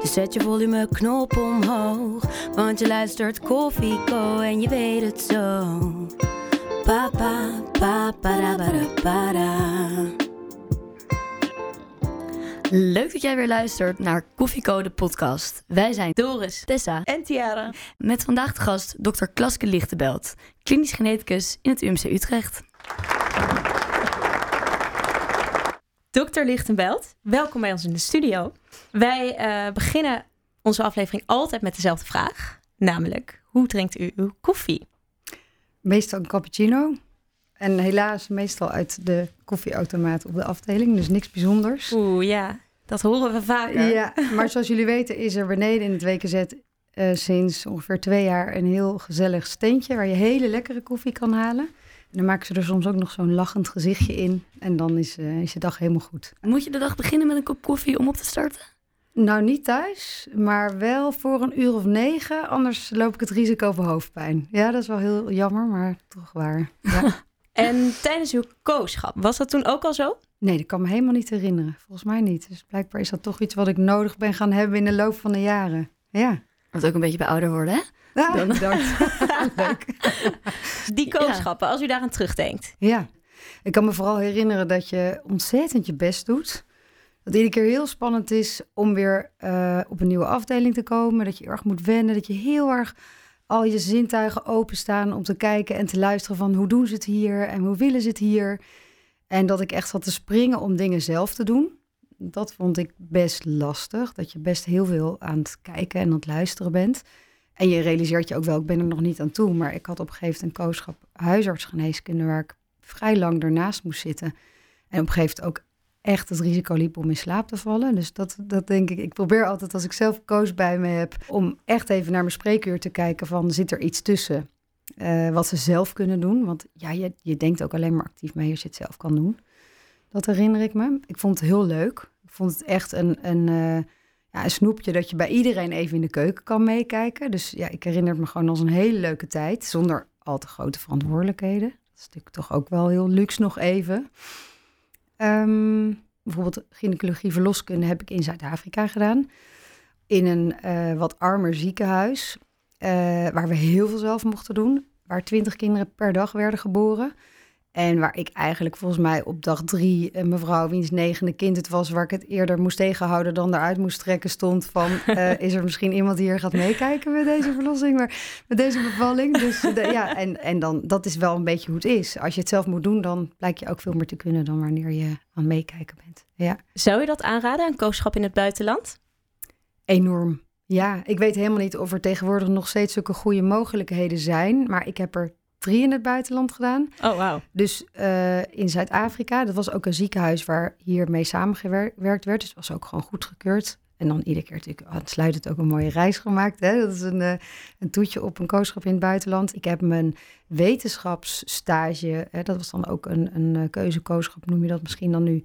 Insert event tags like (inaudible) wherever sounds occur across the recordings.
Dus zet je volumeknop omhoog. Want je luistert Koffie Co en je weet het zo. Papa, papa, para, para. Leuk dat jij weer luistert naar Koffiecode podcast. Wij zijn Doris Tessa en Tiara. met vandaag de gast Dr. Klaske Lichtebelt, klinisch geneticus in het UMC Utrecht. Dr. Lichtenbelt, welkom bij ons in de studio. Wij eh, beginnen onze aflevering altijd met dezelfde vraag. Namelijk, hoe drinkt u uw koffie? Meestal een cappuccino. En helaas meestal uit de koffieautomaat op de afdeling. Dus niks bijzonders. Oeh, ja, dat horen we vaker. Ja, maar zoals jullie weten is er beneden in het WKZ eh, sinds ongeveer twee jaar een heel gezellig steentje waar je hele lekkere koffie kan halen. En dan maken ze er soms ook nog zo'n lachend gezichtje in. En dan is, eh, is je dag helemaal goed. Moet je de dag beginnen met een kop koffie om op te starten? Nou, niet thuis, maar wel voor een uur of negen. Anders loop ik het risico van hoofdpijn. Ja, dat is wel heel jammer, maar toch waar. Ja. (laughs) En tijdens uw kooschap, was dat toen ook al zo? Nee, dat kan me helemaal niet herinneren. Volgens mij niet. Dus blijkbaar is dat toch iets wat ik nodig ben gaan hebben in de loop van de jaren. Ja. Dat ook een beetje bij ouder worden, hè? Ja, Dan- (laughs) bedankt. Leuk. Die kooschappen, als u daaraan terugdenkt. Ja. Ik kan me vooral herinneren dat je ontzettend je best doet. Dat iedere keer heel spannend is om weer eh, op een nieuwe afdeling te komen. Dat je erg moet wennen. Dat je heel erg al je zintuigen openstaan om te kijken en te luisteren van hoe doen ze het hier en hoe willen ze het hier. En dat ik echt zat te springen om dingen zelf te doen. Dat vond ik best lastig. Dat je best heel veel aan het kijken en aan het luisteren bent. En je realiseert je ook wel, ik ben er nog niet aan toe. Maar ik had op een gegeven moment een kooschap huisartsgeneeskunde waar ik vrij lang ernaast moest zitten. En op een gegeven moment ook echt het risico liep om in slaap te vallen. Dus dat, dat denk ik. Ik probeer altijd als ik zelf koos bij me heb om echt even naar mijn spreekuur te kijken van zit er iets tussen eh, wat ze zelf kunnen doen. Want ja, je, je denkt ook alleen maar actief mee als je het zelf kan doen. Dat herinner ik me. Ik vond het heel leuk. Ik vond het echt een, een, eh, een snoepje dat je bij iedereen even in de keuken kan meekijken. Dus ja, ik herinner me gewoon als een hele leuke tijd. Zonder al te grote verantwoordelijkheden. Dat is natuurlijk toch ook wel heel luxe nog even. Ehm, bijvoorbeeld gynaecologie verloskunde heb ik in Zuid-Afrika gedaan. In een eh, wat armer ziekenhuis. eh, waar we heel veel zelf mochten doen. Waar twintig kinderen per dag werden geboren. En waar ik eigenlijk volgens mij op dag drie een mevrouw wiens negende kind het was, waar ik het eerder moest tegenhouden dan eruit moest trekken, stond van (laughs) eh, is er misschien iemand die hier gaat meekijken met deze verlossing, maar met deze bevalling. Dus de- ja, en, en dan dat is wel een beetje hoe het is. Als je het zelf moet doen, dan blijkt je ook veel meer te kunnen dan wanneer je aan het meekijken bent. Ja, Zou je dat aanraden, een kooschap in het buitenland? enorm. Ja, ik weet helemaal niet of er tegenwoordig nog steeds zulke goede mogelijkheden zijn, maar ik heb er drie in het buitenland gedaan. Oh, wauw. Dus eh, in Zuid-Afrika, dat was ook een ziekenhuis waar hiermee samengewerkt werd. Dus het was ook gewoon goedgekeurd. En dan iedere keer natuurlijk aansluitend ook een mooie reis gemaakt. Hè? Dat is een, eh, een toetje op een kooschap in het buitenland. Ik heb mijn wetenschapsstage, hè, dat was dan ook een, een eh, keuzekooschap, noem je dat misschien dan nu,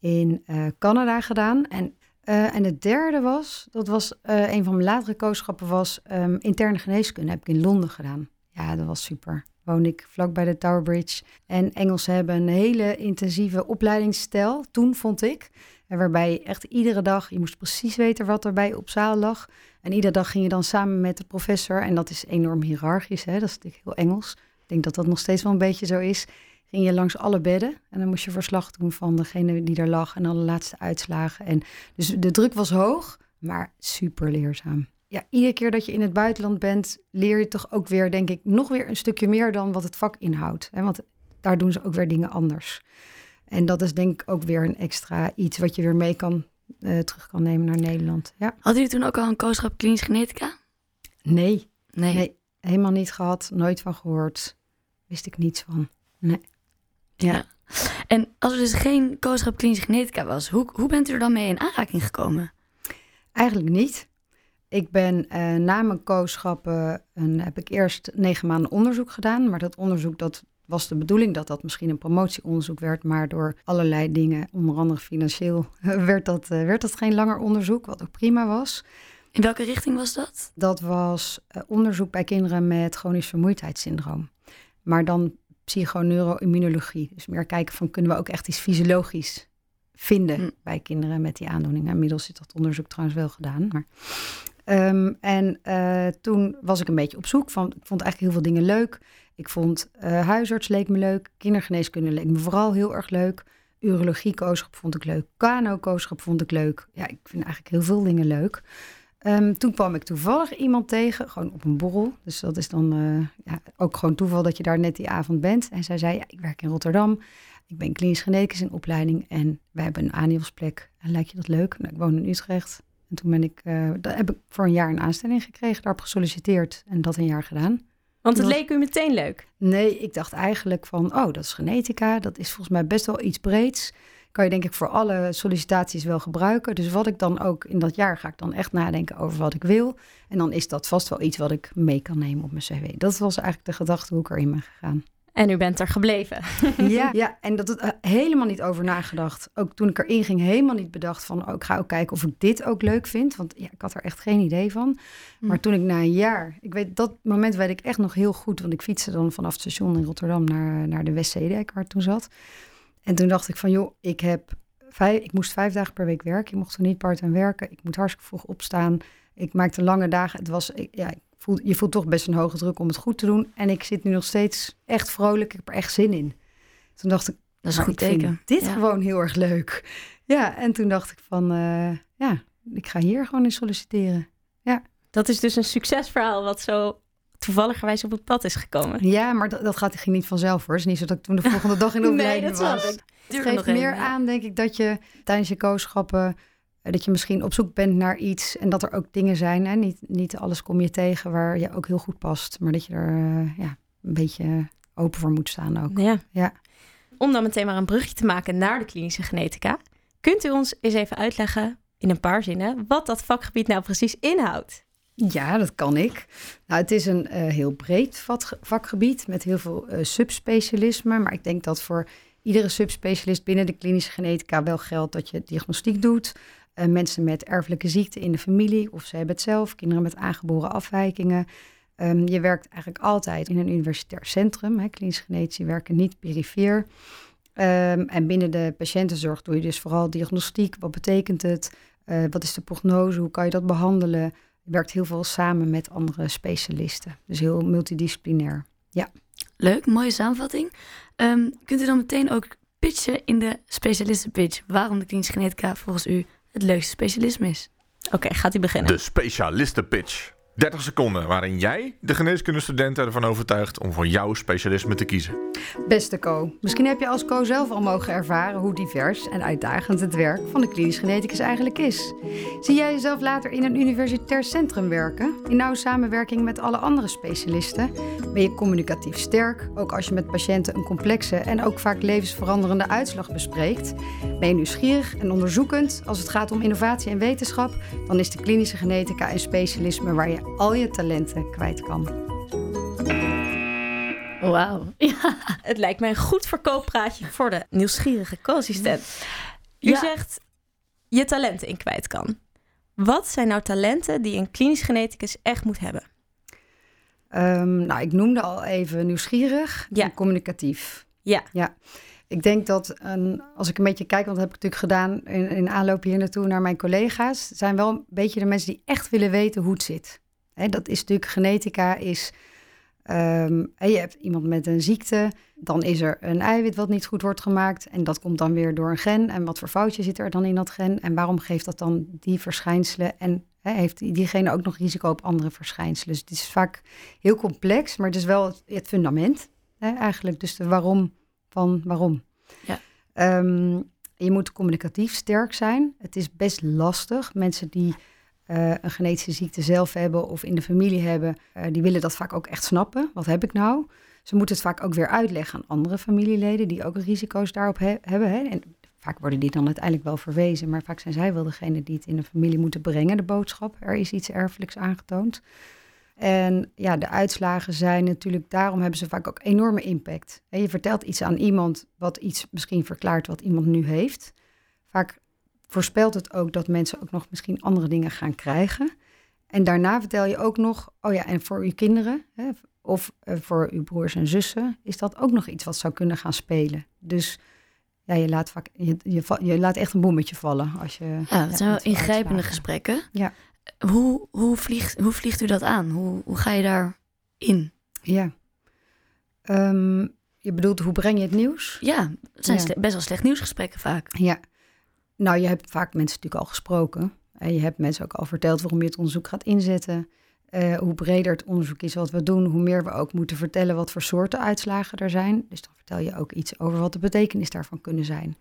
in Canada gedaan. En, en het derde was, dat was een van mijn latere kooschappen, was ehm, interne geneeskunde. Heb ik in Londen gedaan. Ja, dat was super. Woonde ik vlak bij de Tower Bridge. En Engelsen hebben een hele intensieve opleidingsstijl, toen vond ik. En waarbij je echt iedere dag, je moest precies weten wat erbij op zaal lag. En iedere dag ging je dan samen met de professor. En dat is enorm hiërarchisch, hè? dat is natuurlijk heel Engels. Ik denk dat dat nog steeds wel een beetje zo is. Ging je langs alle bedden en dan moest je verslag doen van degene die er lag en alle laatste uitslagen. En dus de druk was hoog, maar super leerzaam. Ja, iedere keer dat je in het buitenland bent, leer je toch ook weer, denk ik, nog weer een stukje meer dan wat het vak inhoudt. Hè? Want daar doen ze ook weer dingen anders. En dat is denk ik ook weer een extra iets wat je weer mee kan, eh, terug kan nemen naar Nederland. Ja. Hadden jullie toen ook al een kooschap klinisch genetica? Nee, Nee. nee, helemaal niet gehad, nooit van gehoord. Wist ik niets van. Nee. Ja. En als er dus geen kooschap klinische genetica was, hoe, hoe bent u er dan mee in aanraking gekomen? Eigenlijk niet. Ik ben uh, na mijn kooschappen heb ik eerst negen maanden onderzoek gedaan. Maar dat onderzoek dat was de bedoeling dat dat misschien een promotieonderzoek werd. Maar door allerlei dingen, onder andere financieel, (laughs) werd dat, uh, werd dat geen langer onderzoek. Wat ook prima was. In welke richting was dat? Dat was uh, onderzoek bij kinderen met chronisch vermoeidheidssyndroom. Maar dan psychoneuroimmunologie. Dus meer kijken van kunnen we ook echt iets fysiologisch vinden hm. bij kinderen met die aandoening. Inmiddels is dat onderzoek trouwens wel gedaan. Maar, um, en uh, toen was ik een beetje op zoek van, ik vond eigenlijk heel veel dingen leuk. Ik vond uh, huisarts leek me leuk, kindergeneeskunde leek me vooral heel erg leuk. Urologie kooschap vond ik leuk, kano kooschap vond ik leuk. Ja, ik vind eigenlijk heel veel dingen leuk. Um, toen kwam ik toevallig iemand tegen, gewoon op een borrel. Dus dat is dan uh, ja, ook gewoon toeval dat je daar net die avond bent. En zij zei, ja, ik werk in Rotterdam. Ik ben klinisch geneticus in opleiding en wij hebben een aanhielsplek. En lijkt je dat leuk? Nou, ik woon in Utrecht. En toen ben ik, uh, daar heb ik voor een jaar een aanstelling gekregen, daarop gesolliciteerd en dat een jaar gedaan. Want het leek u meteen leuk? Nee, ik dacht eigenlijk van, oh, dat is genetica. Dat is volgens mij best wel iets breeds. Kan je denk ik voor alle sollicitaties wel gebruiken. Dus wat ik dan ook in dat jaar ga ik dan echt nadenken over wat ik wil. En dan is dat vast wel iets wat ik mee kan nemen op mijn cv. Dat was eigenlijk de gedachte hoe ik erin ben gegaan. En u bent er gebleven. ja, (laughs) ja, en dat het uh, helemaal niet over nagedacht. Ook toen ik erin ging, helemaal niet bedacht van... Oh, ik ga ook kijken of ik dit ook leuk vind. Want ja, ik had er echt geen idee van. Hm. Maar toen ik na een jaar... Ik weet, dat moment weet ik echt nog heel goed. Want ik fietste dan vanaf het station in Rotterdam naar, naar de Westzedek, waar ik toen zat. En toen dacht ik van, joh, ik heb... Vijf, ik moest vijf dagen per week werken. Ik mocht er niet part-time werken. Ik moet hartstikke vroeg opstaan. Ik maakte lange dagen. Het was, ik, ja, voel, je voelt toch best een hoge druk om het goed te doen. En ik zit nu nog steeds echt vrolijk. Ik heb er echt zin in. Toen dacht ik, dat is een goed teken. Dit gewoon heel erg leuk. Ja, en toen dacht ik van, uh, ja, ik ga hier gewoon in solliciteren. Ja. Dat is dus een succesverhaal wat zo toevalligerwijs op het pad is gekomen. Ja, maar dat, dat gaat ging niet vanzelf hoor. Het is niet zo dat ik toen de volgende dag in de opleiding (laughs) nee, dat was. Het geeft meer aan, denk ik, dat je tijdens je kooschappen eh, dat je misschien op zoek bent naar iets en dat er ook dingen zijn. Hè? Niet, niet alles kom je tegen waar je ook heel goed past, maar dat je er uh, ja, een beetje open voor moet staan ook. Ja. ja. Om dan meteen maar een brugje te maken naar de klinische genetica, kunt u ons eens even uitleggen in een paar zinnen wat dat vakgebied nou precies inhoudt? Ja, dat kan ik. Nou, het is een uh, heel breed vakgebied met heel veel uh, subspecialismen. Maar ik denk dat voor iedere subspecialist binnen de klinische genetica wel geldt dat je diagnostiek doet, uh, mensen met erfelijke ziekte in de familie, of ze hebben het zelf, kinderen met aangeboren afwijkingen. Um, je werkt eigenlijk altijd in een universitair centrum. Hè. Klinische genetici werken niet perifeer. Um, en binnen de patiëntenzorg doe je dus vooral diagnostiek. Wat betekent het? Uh, wat is de prognose? Hoe kan je dat behandelen? Je werkt heel veel samen met andere specialisten. Dus heel multidisciplinair. Ja. Leuk, mooie samenvatting. Um, kunt u dan meteen ook pitchen in de specialistenpitch waarom de klinische genetica volgens u het leukste specialisme is. Oké, gaat u beginnen. De specialistenpitch. 30 seconden waarin jij de geneeskundestudenten ervan overtuigt om voor jouw specialisme te kiezen. Beste Co, misschien heb je als Co zelf al mogen ervaren hoe divers en uitdagend het werk van de klinisch geneticus eigenlijk is. Zie jij jezelf later in een universitair centrum werken, in nauwe samenwerking met alle andere specialisten? Ben je communicatief sterk, ook als je met patiënten een complexe en ook vaak levensveranderende uitslag bespreekt? Ben je nieuwsgierig en onderzoekend als het gaat om innovatie en wetenschap? Dan is de klinische genetica een specialisme waar je al je talenten kwijt kan. Wauw. (laughs) Ja. Het lijkt mij een goed verkooppraatje voor de nieuwsgierige co-assistent. U zegt je talenten in kwijt kan. Wat zijn nou talenten die een klinisch geneticus echt moet hebben? Um, nou, ik noemde al even nieuwsgierig ja. en communicatief. Ja. ja. Ik denk dat een, als ik een beetje kijk, want dat heb ik natuurlijk gedaan in, in aanloop hier naartoe naar mijn collega's, zijn wel een beetje de mensen die echt willen weten hoe het zit. Dat is natuurlijk genetica is. Um, je hebt iemand met een ziekte, dan is er een eiwit wat niet goed wordt gemaakt. En dat komt dan weer door een gen. En wat voor foutje zit er dan in dat gen? En waarom geeft dat dan die verschijnselen? En heeft diegene ook nog risico op andere verschijnselen? Dus het is vaak heel complex, maar het is wel het, fundament eigenlijk. Dus de waarom van waarom. Ja. Um, je moet communicatief sterk zijn. Het is best lastig. Mensen die uh, een genetische ziekte zelf hebben of in de familie hebben, uh, die willen dat vaak ook echt snappen. Wat heb ik nou? Ze moeten het vaak ook weer uitleggen aan andere familieleden die ook risico's daarop he hebben. Hè? En vaak worden die dan uiteindelijk wel verwezen, maar vaak zijn zij wel degene die het in de familie moeten brengen, de boodschap. Er is iets erfelijks aangetoond. En ja, de uitslagen zijn natuurlijk, daarom hebben ze vaak ook enorme impact. je vertelt iets aan iemand wat iets misschien verklaart wat iemand nu heeft. Vaak voorspelt het ook dat mensen ook nog misschien andere dingen gaan krijgen. En daarna vertel je ook nog, oh ja, en voor uw kinderen hè, of eh, voor uw broers en zussen is dat ook nog iets wat zou kunnen gaan spelen. Dus ja, je laat, vaak, je, je, je laat echt een bommetje vallen. Als je, ja, het zijn wel ingrijpende gesprekken. Ja. Hoe, hoe, vliegt, hoe vliegt u dat aan? Hoe, hoe ga je daar in? Ja. Ehm, je bedoelt, hoe breng je het nieuws? Ja, het zijn best wel slecht nieuwsgesprekken vaak. Ja. Nou, je hebt vaak mensen natuurlijk al gesproken. En je hebt mensen ook al verteld waarom je het onderzoek gaat inzetten. Uh, hoe breder het onderzoek is wat we doen, hoe meer we ook moeten vertellen wat voor soorten uitslagen er zijn. Dus dan vertel je ook iets over wat de betekenis daarvan kunnen zijn.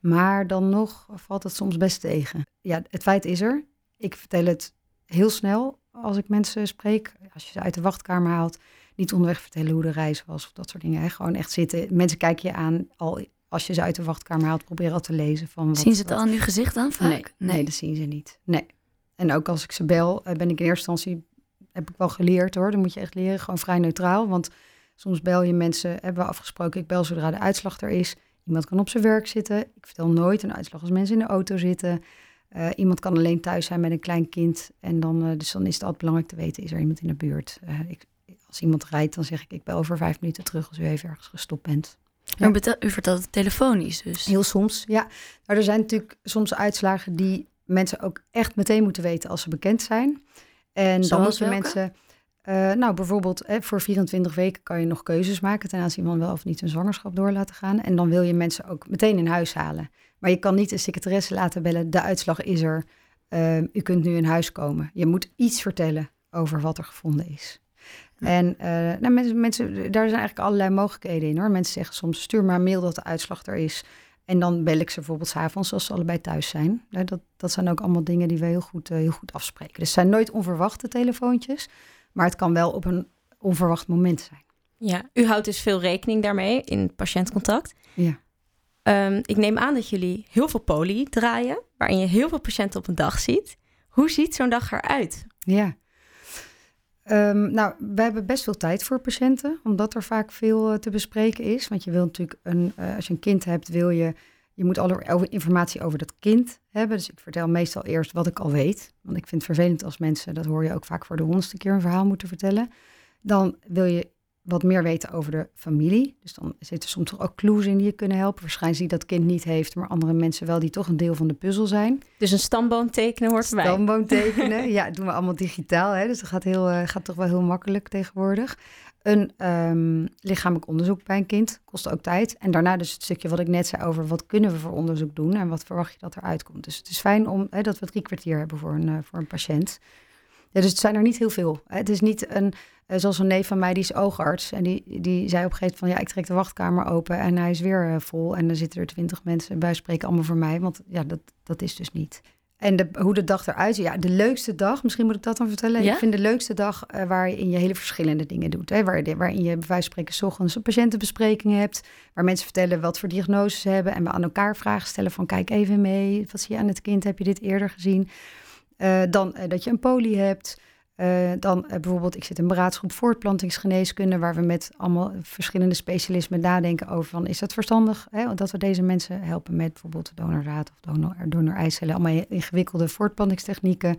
Maar dan nog valt het soms best tegen. Ja, het feit is er. Ik vertel het heel snel als ik mensen spreek. Als je ze uit de wachtkamer haalt, niet onderweg vertellen hoe de reis was of dat soort dingen. Gewoon echt zitten. Mensen kijken je aan al als je ze uit de wachtkamer haalt, proberen al te lezen. Van wat, zien ze het al aan uw gezicht dan vaak? Nee, nee, dat zien ze niet. Nee. En ook als ik ze bel, eh, ben ik in eerste instantie, heb ik wel geleerd hoor. Dan moet je echt leren, gewoon vrij neutraal. Want soms bel je mensen, hebben we afgesproken, ik bel zodra de uitslag er is. Iemand kan op zijn werk zitten. Ik vertel nooit een uitslag als mensen in de auto zitten. Uh, iemand kan alleen thuis zijn met een klein kind. En dan, uh, dus dan is het altijd belangrijk te weten, is er iemand in de buurt? Uh, ik, als iemand rijdt, dan zeg ik, ik bel over vijf minuten terug als u even ergens gestopt bent. Ja. u vertelt het telefonisch dus? Heel soms, ja. Maar er zijn natuurlijk soms uitslagen die mensen ook echt meteen moeten weten als ze bekend zijn. En Zoals dan moeten welke? mensen... Uh, nou, bijvoorbeeld hè, voor 24 weken kan je nog keuzes maken ten aanzien van wel of niet een zwangerschap door laten gaan. En dan wil je mensen ook meteen in huis halen. Maar je kan niet een secretaresse laten bellen, de uitslag is er, uh, u kunt nu in huis komen. Je moet iets vertellen over wat er gevonden is. Ja. En uh, nou, mensen, mensen, daar zijn eigenlijk allerlei mogelijkheden in hoor. Mensen zeggen soms, stuur maar een mail dat de uitslag er is. En dan bel ik ze bijvoorbeeld s'avonds als ze allebei thuis zijn. Dat, dat zijn ook allemaal dingen die we heel goed, heel goed afspreken. Dus het zijn nooit onverwachte telefoontjes. Maar het kan wel op een onverwacht moment zijn. Ja, u houdt dus veel rekening daarmee in patiëntcontact. Ja. Um, ik neem aan dat jullie heel veel poli draaien, waarin je heel veel patiënten op een dag ziet. Hoe ziet zo'n dag eruit? Ja. Um, nou, we hebben best veel tijd voor patiënten, omdat er vaak veel uh, te bespreken is. Want je wil natuurlijk, een, uh, als je een kind hebt, wil je, je moet alle informatie over dat kind hebben. Dus ik vertel meestal eerst wat ik al weet. Want ik vind het vervelend als mensen, dat hoor je ook vaak voor de honderdste keer, een verhaal moeten vertellen. Dan wil je wat meer weten over de familie. Dus dan zitten soms ook clues in die je kunnen helpen. Waarschijnlijk die dat kind niet heeft, maar andere mensen wel die toch een deel van de puzzel zijn. Dus een stamboom tekenen hoort erbij. Stamboom tekenen, ja, doen we allemaal digitaal. Hè? Dus dat gaat, heel, uh, gaat toch wel heel makkelijk tegenwoordig. Een um, lichamelijk onderzoek bij een kind kost ook tijd. En daarna dus het stukje wat ik net zei over wat kunnen we voor onderzoek doen en wat verwacht je dat eruit komt. Dus het is fijn om, hè, dat we drie kwartier hebben voor een, uh, voor een patiënt. Ja, dus het zijn er niet heel veel. Het is niet een, uh, zoals een neef van mij, die is oogarts. En die, die zei op een gegeven moment van, ja, ik trek de wachtkamer open en hij is weer uh, vol. En dan zitten er twintig mensen bij, spreken allemaal voor mij. Want ja, dat, dat is dus niet. En de, hoe de dag eruit ziet, ja, de leukste dag, misschien moet ik dat dan vertellen. Ja? Ik vind de leukste dag uh, waarin je hele verschillende dingen doet. Hè? Waar, waarin je bij wijze van spreken 's ochtends een patiëntenbespreking hebt. Waar mensen vertellen wat voor diagnoses ze hebben. En we aan elkaar vragen stellen van, kijk even mee. Wat zie je aan het kind? Heb je dit eerder gezien? Uh, dan uh, dat je een poli hebt. Uh, dan bijvoorbeeld, ik zit in een beraadsgroep voortplantingsgeneeskunde, waar we met allemaal verschillende specialisten nadenken over van, is dat verstandig? Hè? Dat we deze mensen helpen met bijvoorbeeld donorraad of donor, donor-eicellen, allemaal ingewikkelde voortplantingstechnieken.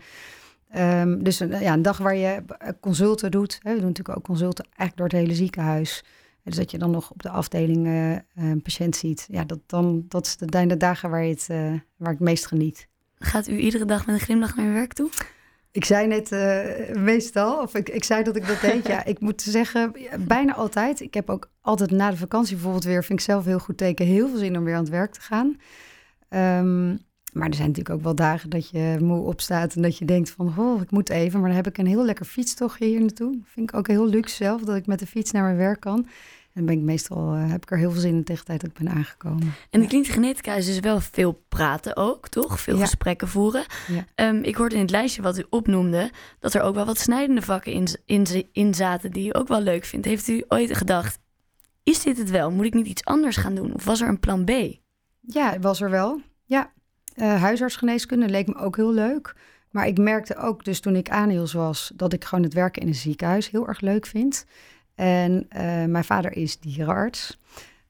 Um, dus een, ja, een dag waar je consulten doet. Hè? We doen natuurlijk ook consulten eigenlijk door het hele ziekenhuis. Dus dat je dan nog op de afdeling een patiënt ziet. Ja, dat, dan, dat is de, dagen waar, je het, waar ik het meest geniet. Gaat u iedere dag met een glimlach naar uw werk toe? Ik zei net uh, meestal, of ik, ik zei dat ik dat deed. Ja, ik moet zeggen, bijna altijd. Ik heb ook altijd na de vakantie bijvoorbeeld weer, vind ik zelf heel goed teken, heel veel zin om weer aan het werk te gaan. Um, maar er zijn natuurlijk ook wel dagen dat je moe opstaat en dat je denkt van, oh, ik moet even. Maar dan heb ik een heel lekker fietstochtje hier naartoe. Vind ik ook heel luxe zelf, dat ik met de fiets naar mijn werk kan. En ben ik meestal, uh, heb ik er heel veel zin in tegen de tijd dat ik ben aangekomen. En de klinische genetica is dus wel veel praten ook, toch? Veel ja. gesprekken voeren. Ja. Um, ik hoorde in het lijstje wat u opnoemde... dat er ook wel wat snijdende vakken in, in, in zaten... die u ook wel leuk vindt. Heeft u ooit gedacht, is dit het wel? Moet ik niet iets anders gaan doen? Of was er een plan B? Ja, was er wel. Ja, uh, huisartsgeneeskunde leek me ook heel leuk. Maar ik merkte ook dus toen ik aanhiels was... dat ik gewoon het werken in een ziekenhuis heel erg leuk vind. En uh, mijn vader is dierenarts.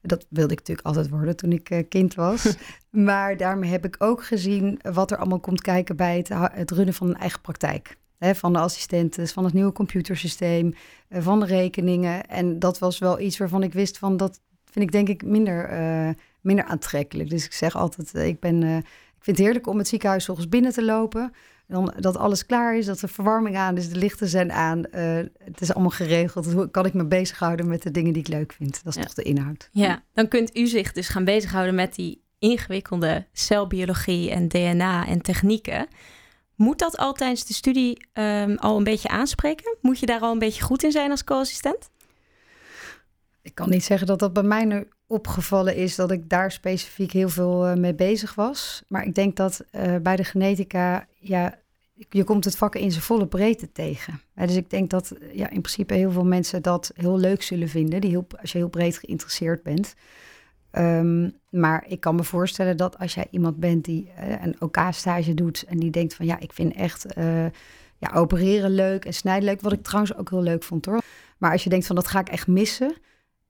Dat wilde ik natuurlijk altijd worden toen ik uh, kind was. (laughs) maar daarmee heb ik ook gezien wat er allemaal komt kijken bij het, het runnen van een eigen praktijk. He, van de assistenten, van het nieuwe computersysteem, uh, van de rekeningen. En dat was wel iets waarvan ik wist van dat vind ik denk ik minder, minder aantrekkelijk. Dus ik zeg altijd, ik ben ik vind het heerlijk om het ziekenhuis volgens binnen te lopen. Dan, dat alles klaar is, dat de verwarming aan is, de lichten zijn aan. Uh, het is allemaal geregeld. Hoe kan ik me bezighouden met de dingen die ik leuk vind? Dat is toch de inhoud. Ja, dan kunt u zich dus gaan bezighouden met die ingewikkelde celbiologie en DNA en technieken. Moet dat al tijdens de studie um, al een beetje aanspreken? Moet je daar al een beetje goed in zijn als co-assistent? Ik kan niet zeggen dat dat bij mij nu opgevallen is dat ik daar specifiek heel veel uh, mee bezig was. Maar ik denk dat uh, bij de genetica, ja, je komt het vak in zijn volle breedte tegen. Dus ik denk dat ja, in principe heel veel mensen dat heel leuk zullen vinden, die heel, als je heel breed geïnteresseerd bent. Um, maar ik kan me voorstellen dat als jij iemand bent die een OK-stage doet en die denkt van ja, ik vind echt ja, opereren leuk en snijden leuk, wat ik trouwens ook heel leuk vond hoor. Maar als je denkt van dat ga ik echt missen,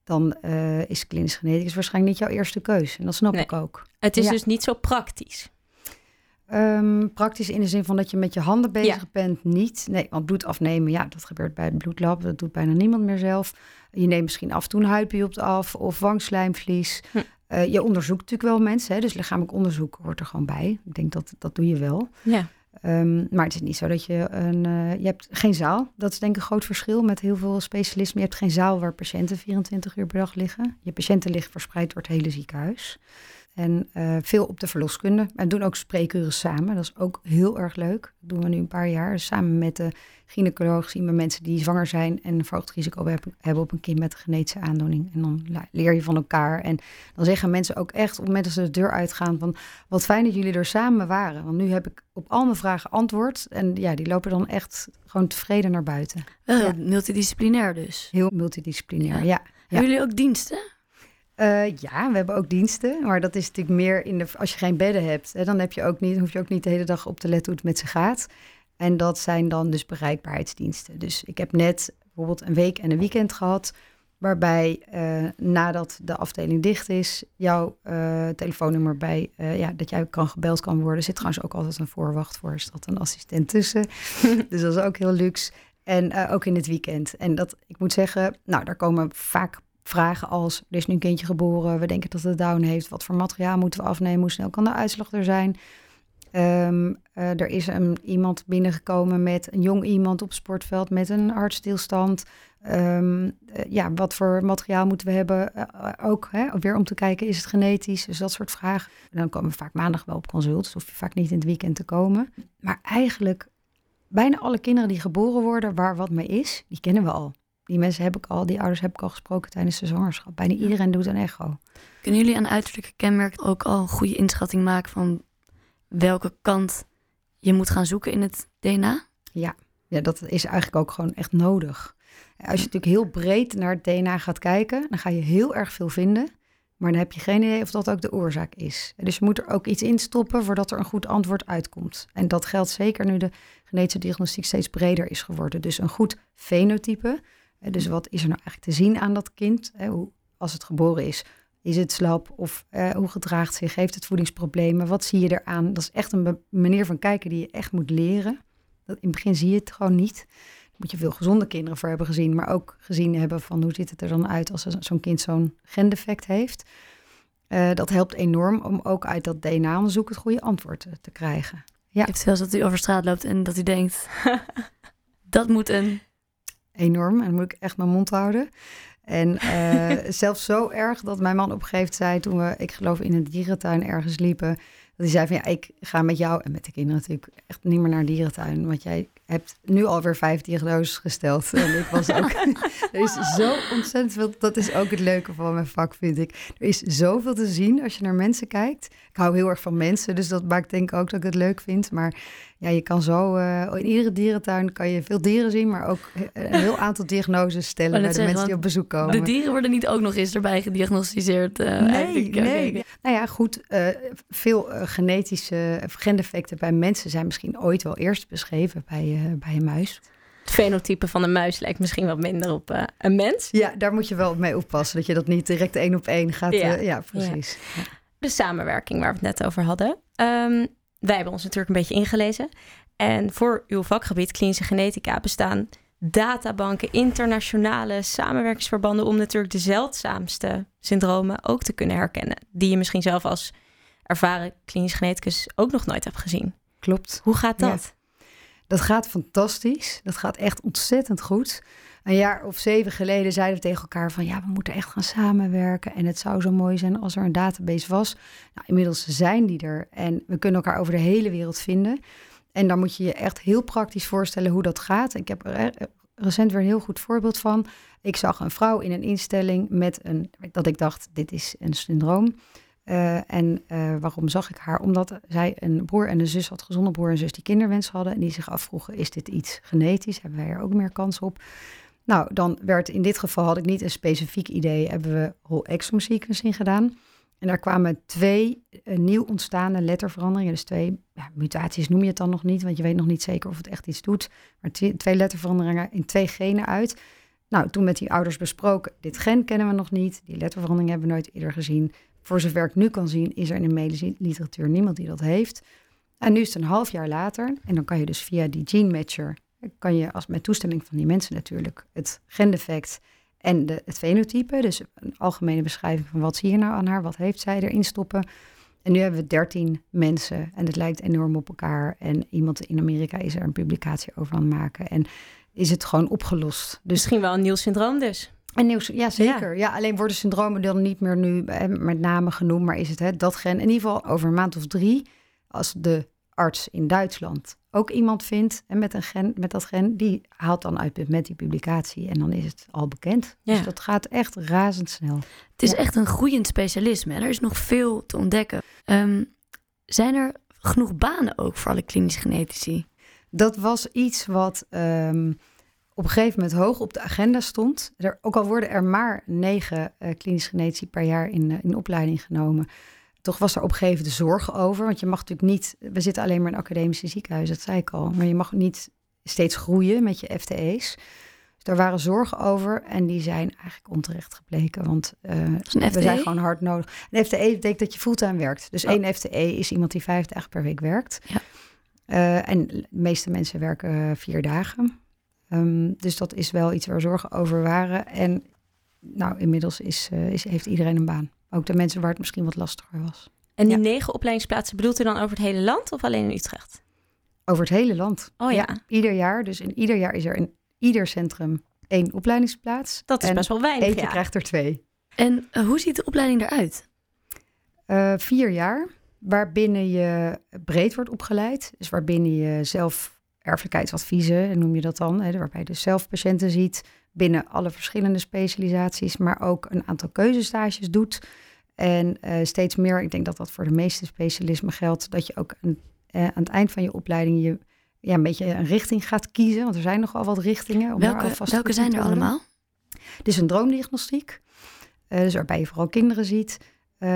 dan uh, is klinisch geneticus waarschijnlijk niet jouw eerste keus. En dat snap nee. ik ook. Het is ja. dus niet zo praktisch. Um, praktisch in de zin van dat je met je handen bezig ja. bent, niet. Nee, want bloed afnemen, ja, dat gebeurt bij het bloedlab. Dat doet bijna niemand meer zelf. Je neemt misschien af en toe een huidbiopt af of wangslijmvlies. Hm. Uh, je onderzoekt natuurlijk wel mensen, hè, dus lichamelijk onderzoek hoort er gewoon bij. Ik denk dat dat doe je wel. Ja. Um, maar het is niet zo dat je een. Uh, je hebt geen zaal. Dat is denk ik een groot verschil met heel veel specialismen. Je hebt geen zaal waar patiënten 24 uur per dag liggen. Je patiënten liggen verspreid door het hele ziekenhuis. En uh, veel op de verloskunde. En doen ook spreekuren samen. Dat is ook heel erg leuk. Dat doen we nu een paar jaar. Dus samen met de gynaecoloog zien we mensen die zwanger zijn en een verhoogd risico hebben op een kind met een genetische aandoening. En dan leer je van elkaar. En dan zeggen mensen ook echt op het moment dat ze de deur uitgaan van wat fijn dat jullie er samen waren. Want nu heb ik op al mijn vragen antwoord. En ja, die lopen dan echt gewoon tevreden naar buiten. Uh, ja. Multidisciplinair dus. Heel multidisciplinair, ja. ja. Hebben jullie ook diensten? Uh, ja, we hebben ook diensten, maar dat is natuurlijk meer in de als je geen bedden hebt, hè, dan heb je ook niet, hoef je ook niet de hele dag op te letten hoe het met ze gaat. En dat zijn dan dus bereikbaarheidsdiensten. Dus ik heb net bijvoorbeeld een week en een weekend gehad, waarbij uh, nadat de afdeling dicht is, jouw uh, telefoonnummer bij, ja, dat jij kan gebeld kan worden. Er zit trouwens ook altijd een voorwacht voor, er staat een assistent tussen. (laughs) dus dat is ook heel luxe. En ook in het weekend. En dat, ik moet zeggen, nou, daar komen vaak vragen als, er is nu een kindje geboren, we denken dat het down heeft, wat voor materiaal moeten we afnemen, hoe snel kan de uitslag er zijn? Um, uh, er is een, iemand binnengekomen met een jong iemand op het sportveld met een hartstilstand. Um, uh, ja, wat voor materiaal moeten we hebben? Uh, ook hè, weer om te kijken, is het genetisch? Dus dat soort vragen. En dan komen we vaak maandag wel op consult, dus hoef je vaak niet in het weekend te komen. Maar eigenlijk, bijna alle kinderen die geboren worden waar wat mee is, die kennen we al die mensen heb ik al, die ouders heb ik al gesproken tijdens de zwangerschap. Bijna iedereen doet een echo. Kunnen jullie aan uiterlijke kenmerken ook al een goede inschatting maken van welke kant je moet gaan zoeken in het DNA? Ja, ja dat is eigenlijk ook gewoon echt nodig. Als je natuurlijk heel breed naar het DNA gaat kijken, dan ga je heel erg veel vinden. Maar dan heb je geen idee of dat ook de oorzaak is. Dus je moet er ook iets in stoppen voordat er een goed antwoord uitkomt. En dat geldt zeker nu de genetische diagnostiek steeds breder is geworden. Dus een goed fenotype, dus wat is er nou eigenlijk te zien aan dat kind? Hoe, als het geboren is, is het slap of eh, hoe gedraagt zich? Heeft het voedingsproblemen? Wat zie je eraan? Dat is echt een manier van kijken die je echt moet leren. In het begin zie je het gewoon niet. Daar moet je veel gezonde kinderen voor hebben gezien, maar ook gezien hebben van hoe ziet het er dan uit als zo'n kind zo'n gendefect heeft. Uh, dat helpt enorm om ook uit dat DNA-onderzoek het goede antwoord te, te krijgen. Ja. Het zelfs dat u over straat loopt en dat u denkt, (laughs) dat moet een enorm. En dan moet ik echt mijn mond houden. En uh, (laughs) zelfs zo erg dat mijn man op een gegeven moment zei... toen we, ik geloof, in een dierentuin ergens liepen... dat hij zei van, ja, ik ga met jou... en met de kinderen natuurlijk echt niet meer naar dierentuin... want jij hebt nu alweer vijf diagnoses gesteld. En ik was ook. (laughs) er is zo ontzettend veel. Dat is ook het leuke van mijn vak, vind ik. Er is zoveel te zien als je naar mensen kijkt. Ik hou heel erg van mensen, dus dat maakt denk ik ook dat ik het leuk vind. Maar ja, je kan zo. eh, in iedere dierentuin kan je veel dieren zien, maar ook een heel aantal diagnoses stellen bij de zeggen, mensen die op bezoek komen. De dieren worden niet ook nog eens erbij gediagnosticeerd. eh, Nee, eigenlijk. Oké, nee. Nou ja, goed. eh, veel eh, genetische of gendefecten bij mensen zijn misschien ooit wel eerst beschreven bij, eh, bij een muis. Het fenotype van een muis lijkt misschien wat minder op eh, een mens. Ja, daar moet je wel mee oppassen. Dat je dat niet direct één op één gaat. Ja. Ja, ja precies. Ja. De samenwerking waar we het net over hadden. Ehm, wij hebben ons natuurlijk een beetje ingelezen. En voor uw vakgebied klinische genetica bestaan databanken, internationale samenwerkingsverbanden om natuurlijk de zeldzaamste syndromen ook te kunnen herkennen. Die je misschien zelf als ervaren klinisch geneticus ook nog nooit hebt gezien. Klopt. Hoe gaat dat? Dat gaat fantastisch. Dat gaat echt ontzettend goed. Een jaar of zeven geleden zeiden we tegen elkaar van ja, we moeten echt gaan samenwerken. En het zou zo mooi zijn als er een database was. Nou, inmiddels zijn die er en we kunnen elkaar over de hele wereld vinden. En dan moet je je echt heel praktisch voorstellen hoe dat gaat. Ik heb er eh, recent weer een heel goed voorbeeld van. Ik zag een vrouw in een instelling met een, dat ik dacht, dit is een syndroom. Eh, en eh, waarom zag ik haar? Omdat zij een broer en een zus had, gezonde broer en zus die kinderwens hadden. En die zich afvroegen, is dit iets genetisch? Hebben wij er ook meer kans op? Nou, dan werd in dit geval, had ik niet een specifiek idee, hebben we whole exome sequencing gedaan. En daar kwamen twee eh, nieuw ontstaande letterveranderingen. Dus twee mutaties noem je het dan nog niet, want je weet nog niet zeker of het echt iets doet. Maar twee, letterveranderingen in twee genen uit. Nou, toen met die ouders besproken, dit gen kennen we nog niet. Die letterverandering hebben we nooit eerder gezien. Voor zover ik nu kan zien, is er in de medische literatuur niemand die dat heeft. En nu is het een half jaar later. En dan kan je dus via die gene matcher, kan je als met toestemming van die mensen natuurlijk, het gendefect en de, het fenotype. Dus een algemene beschrijving van wat zie je nou aan haar, wat heeft zij erin stoppen. En nu hebben we 13 mensen en het lijkt enorm op elkaar. En iemand in Amerika is er een publicatie over aan het maken. En is het gewoon opgelost. Dus Misschien wel een nieuw syndroom dus. En nieuw, ja, zeker. Ja. alleen worden syndromen dan niet meer nu eh, met name genoemd, maar is het hè, dat gen. In ieder geval over een maand of drie, als de arts in Duitsland ook iemand vindt en met, een gen, met dat gen, die haalt dan uit met die publicatie en dan is het al bekend. Ja. Dus dat gaat echt razendsnel. Het is Ja. echt een groeiend specialisme. Er is nog veel te ontdekken. Ehm, zijn er genoeg banen ook voor alle klinisch genetici? Dat was iets wat ehm, op een gegeven moment hoog op de agenda stond. Er, ook al worden er maar negen eh klinisch genetici per jaar in, eh, in opleiding genomen. Toch was er op een gegeven moment zorgen over. Want je mag natuurlijk niet... We zitten alleen maar in academische ziekenhuizen, dat zei ik al. Maar je mag niet steeds groeien met je FTE's. Dus daar waren zorgen over en die zijn eigenlijk onterecht gebleken. Want eh, we zijn gewoon hard nodig. Een FTE betekent dat je fulltime werkt. Dus Oh. één FTE is iemand die vijf dagen per week werkt. Ja. En de meeste mensen werken vier dagen. Ehm, dus dat is wel iets waar zorgen over waren. En nou, inmiddels is, eh, is, heeft iedereen een baan. Ook de mensen waar het misschien wat lastiger was. En die Ja. negen opleidingsplaatsen bedoelt u dan over het hele land of alleen in Utrecht? Over het hele land. Oh ja, Ieder jaar. Dus in ieder jaar is er in ieder centrum één opleidingsplaats. dat is en best wel weinig. Eentje Ja. krijgt er twee. En eh, hoe ziet de opleiding eruit? Eh, vier jaar, waarbinnen je breed wordt opgeleid. Dus waarbinnen je zelf erfelijkheidsadviezen, noem je dat dan. Hè, waarbij je dus zelf patiënten ziet binnen alle verschillende specialisaties. Maar ook een aantal keuzestages doet. En eh, steeds meer, ik denk dat dat voor de meeste specialismen geldt, dat je ook een, eh, aan het eind van je opleiding je ja, een beetje een richting gaat kiezen. Want er zijn nogal wat richtingen. Om Welke, welke zijn er allemaal? Het is een droomdiagnostiek. Eh, dus waarbij je vooral kinderen ziet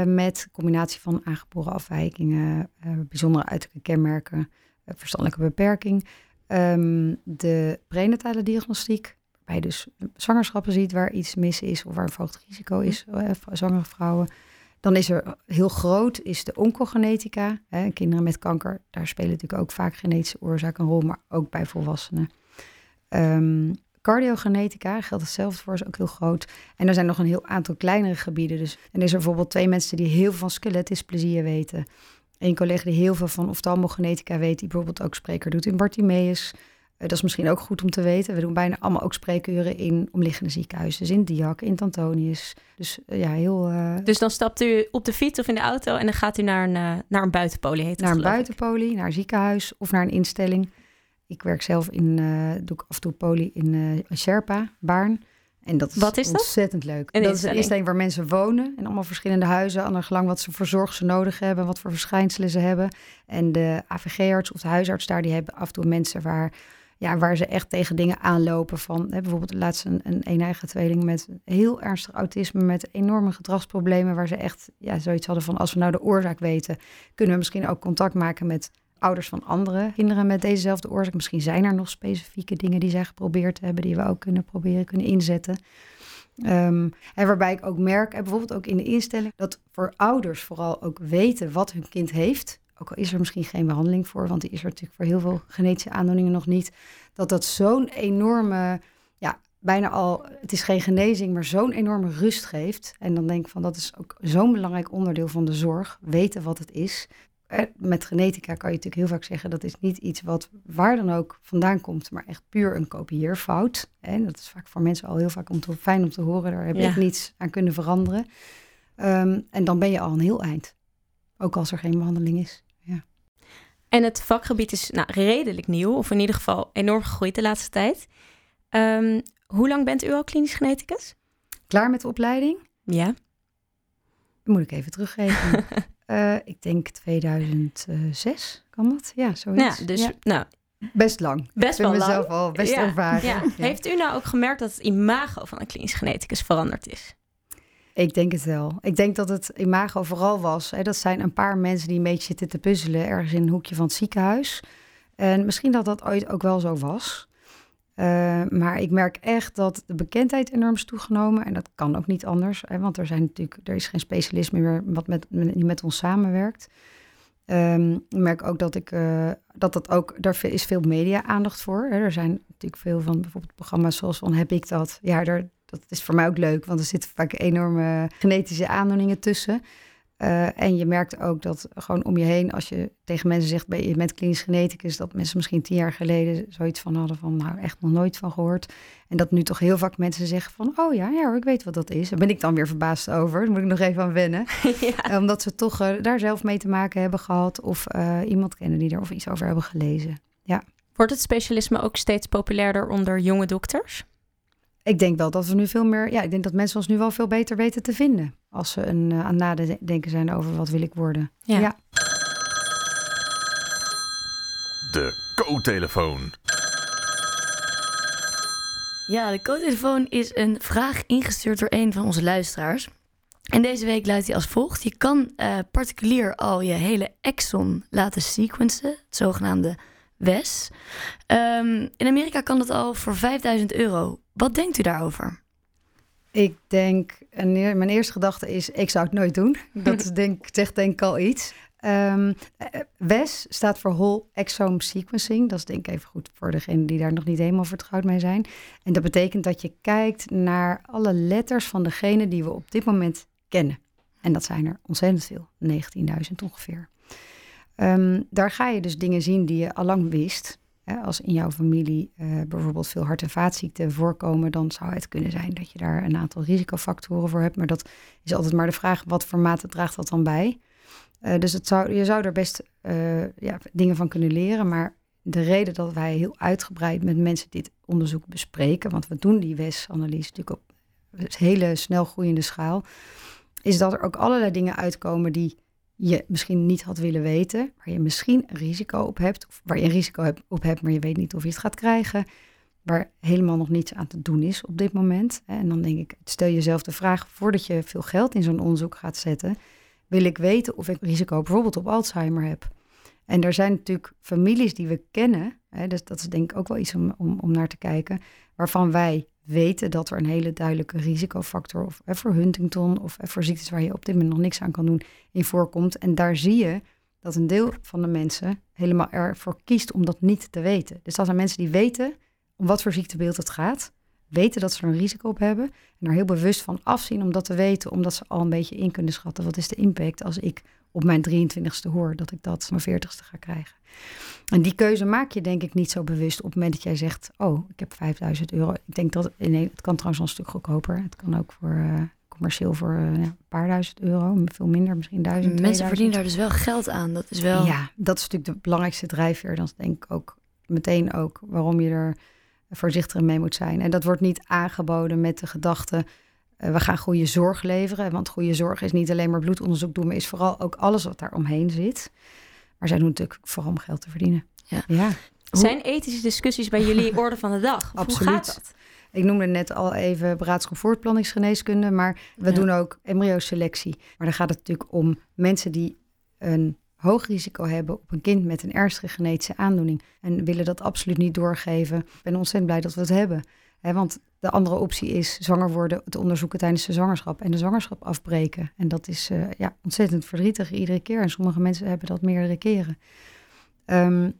met combinatie van aangeboren afwijkingen, bijzondere uiterlijke kenmerken, verstandelijke beperking. Ehm, de prenatale diagnostiek, waarbij je dus zwangerschappen ziet waar iets mis is of waar een verhoogd risico is, eh, voor zwangere vrouwen. Dan is er heel groot is de oncogenetica. Hè, kinderen met kanker, daar spelen natuurlijk ook vaak genetische oorzaken een rol, maar ook bij volwassenen. Ehm, cardiogenetica geldt hetzelfde voor, is ook heel groot. En er zijn nog een heel aantal kleinere gebieden. Dus, en er is er bijvoorbeeld twee mensen die heel veel van skeletisplezieën weten. Een collega die heel veel van oftalmogenetica weet, die bijvoorbeeld ook spreker doet in Bartimeus. Eh, dat is misschien ook goed om te weten. We doen bijna allemaal ook spreekuren in omliggende ziekenhuizen. Dus in Diak, in Tantonius. Dus eh, ja, heel... eh, Dus dan stapt u op de fiets of in de auto en dan gaat u naar een, naar een buitenpolie, heet het naar een buitenpolie, naar een ziekenhuis of naar een instelling. ik werk zelf in, doe ik af en toe poli in Sherpa, Baarn. En dat is, Wat is dat? ontzettend leuk. Een dat is een instelling. waar mensen wonen. En allemaal verschillende huizen. Aan de gelang wat ze voor zorg ze nodig hebben. Wat voor verschijnselen ze hebben. En de AVG-arts of de huisarts daar, die hebben af en toe mensen waar, ja, waar ze echt tegen dingen aanlopen. Van hè, bijvoorbeeld laatst een, een een-eigen tweeling met heel ernstig autisme. Met enorme gedragsproblemen. Waar ze echt ja, zoiets hadden van als we nou de oorzaak weten. Kunnen we misschien ook contact maken met ouders van andere kinderen met dezezelfde oorzaak. Misschien zijn er nog specifieke dingen die zij geprobeerd hebben, die we ook kunnen proberen, kunnen inzetten. Ehm, en waarbij ik ook merk, en bijvoorbeeld ook in de instelling, dat voor ouders vooral ook weten wat hun kind heeft. Ook al is er misschien geen behandeling voor, want die is er natuurlijk voor heel veel genetische aandoeningen nog niet. Dat dat zo'n enorme, ja, bijna al, het is geen genezing, maar zo'n enorme rust geeft. En dan denk ik van, dat is ook zo'n belangrijk onderdeel van de zorg. Weten wat het is. Eh, Met genetica kan je natuurlijk heel vaak zeggen, dat is niet iets wat waar dan ook vandaan komt, maar echt puur een kopieerfout. En dat is vaak voor mensen al heel vaak om te, fijn om te horen, daar heb Ja. ik niets aan kunnen veranderen. Ehm, en dan ben je al een heel eind. Ook als er geen behandeling is. Ja. En het vakgebied is nou, redelijk nieuw, of in ieder geval enorm gegroeid de laatste tijd. Ehm, hoe lang bent u al klinisch geneticus? Klaar met de opleiding? Ja. Moet ik even teruggeven. (laughs) Eh, ik denk 2006, kan dat? Ja, zoiets. Ja, dus Ja. nou, Best lang. best ik vind wel lang. mezelf al best Ja, ervaren. Ja. Heeft u nou ook gemerkt dat het imago van een klinisch geneticus veranderd is? Ik denk het wel. Ik denk dat het imago vooral was. Hè, dat zijn een paar mensen die een beetje zitten te puzzelen ergens in een hoekje van het ziekenhuis. En misschien dat dat ooit ook wel zo was. Eh, maar ik merk echt dat de bekendheid enorm is toegenomen. En dat kan ook niet anders. Hè, want er, zijn natuurlijk, er is geen specialist meer wat met, met ons samenwerkt. Ehm, ik merk ook dat ik eh, dat dat ook, daar is veel media-aandacht voor. Hè. Er zijn natuurlijk veel van bijvoorbeeld programma's zoals van Heb ik dat? Ja, daar, dat is voor mij ook leuk, want er zitten vaak enorme genetische aandoeningen tussen. Eh, en je merkt ook dat gewoon om je heen, als je tegen mensen zegt, ben je met klinisch geneticus, dat mensen misschien tien jaar geleden zoiets van hadden van, nou echt nog nooit van gehoord. En dat nu toch heel vaak mensen zeggen van, oh ja, ja ik weet wat dat is. Daar ben ik dan weer verbaasd over. Daar moet ik nog even aan wennen. (laughs) ja. Eh, Omdat ze toch eh, daar zelf mee te maken hebben gehad of iemand kennen die er of iets over hebben gelezen. Wordt het specialisme ook steeds populairder onder jonge dokters? Ik denk wel dat we nu veel meer, ja, ik denk dat mensen ons nu wel veel beter weten te vinden. Als ze een, eh, aan nadenken zijn over wat wil ik worden. Ja. Ja. De co-telefoon. Ja, de co-telefoon is een vraag ingestuurd door een van onze luisteraars. En deze week luidt hij als volgt. Je kan eh, particulier al je hele exon laten sequencen, het zogenaamde WES. Ehm, in Amerika kan dat al voor 5000 euro. Wat denkt u daarover? Ik denk, en mijn eerste gedachte is, ik zou het nooit doen. (laughs) Dat denk, zegt denk ik al iets. Ehm, eh, WES staat voor Whole Exome Sequencing. Dat is denk ik even goed voor degenen die daar nog niet helemaal vertrouwd mee zijn. En dat betekent dat je kijkt naar alle letters van de genen die we op dit moment kennen. En dat zijn er ontzettend veel, 19.000 ongeveer. Ehm, daar ga je dus dingen zien die je allang wist. Hè, als in jouw familie eh, bijvoorbeeld veel hart- en vaatziekten voorkomen, dan zou het kunnen zijn dat je daar een aantal risicofactoren voor hebt. Maar dat is altijd maar de vraag, wat voor mate draagt dat dan bij? Eh, dus het zou, je zou er best eh, ja, dingen van kunnen leren. Maar de reden dat wij heel uitgebreid met mensen dit onderzoek bespreken, want we doen die WES-analyse natuurlijk op een hele snel groeiende schaal, is dat er ook allerlei dingen uitkomen die je misschien niet had willen weten, waar je misschien een risico op hebt, of waar je een risico op hebt, maar je weet niet of je het gaat krijgen, waar helemaal nog niets aan te doen is op dit moment. En dan denk ik, stel jezelf de vraag, voordat je veel geld in zo'n onderzoek gaat zetten, wil ik weten of ik risico bijvoorbeeld op Alzheimer heb. En er zijn natuurlijk families die we kennen, hè, dus dat is denk ik ook wel iets om, om naar te kijken, waarvan wij weten dat er een hele duidelijke risicofactor of voor Huntington of voor ziektes waar je op dit moment nog niks aan kan doen, in voorkomt. En daar zie je dat een deel van de mensen helemaal ervoor kiest om dat niet te weten. Dus dat zijn mensen die weten om wat voor ziektebeeld het gaat, weten dat ze er een risico op hebben en er heel bewust van afzien om dat te weten, omdat ze al een beetje in kunnen schatten wat is de impact als ik op mijn 23ste hoor dat ik dat mijn 40ste ga krijgen. En die keuze maak je denk ik niet zo bewust op het moment dat jij zegt, oh, ik heb 5000 euro. Ik denk dat, nee, het kan trouwens wel een stuk goedkoper. Het kan ook voor eh, commercieel voor ja, een paar duizend euro, veel minder, misschien duizend. Mensen 2000. verdienen daar dus wel geld aan. Dat is wel... Ja, dat is natuurlijk de belangrijkste drijfveer. Dan denk ik ook meteen ook waarom je er voorzichtig mee moet zijn. En dat wordt niet aangeboden met de gedachte, uh, we gaan goede zorg leveren. Want goede zorg is niet alleen maar bloedonderzoek doen, maar is vooral ook alles wat daar omheen zit. Maar zij doen natuurlijk vooral om geld te verdienen. Ja. ja. Zijn ethische discussies bij jullie orde van de dag? Absoluut. Hoe gaat dat? Ik noemde net al even beraadschap voortplanningsgeneeskunde, maar we Ja. doen ook embryoselectie. Maar dan gaat het natuurlijk om mensen die een hoog risico hebben op een kind met een ernstige genetische aandoening en willen dat absoluut niet doorgeven. Ik ben ontzettend blij dat we het hebben. Hè, want de andere optie is zwanger worden, het onderzoeken tijdens de zwangerschap en de zwangerschap afbreken. En dat is eh, ja, ontzettend verdrietig iedere keer. En sommige mensen hebben dat meerdere keren. Ehm,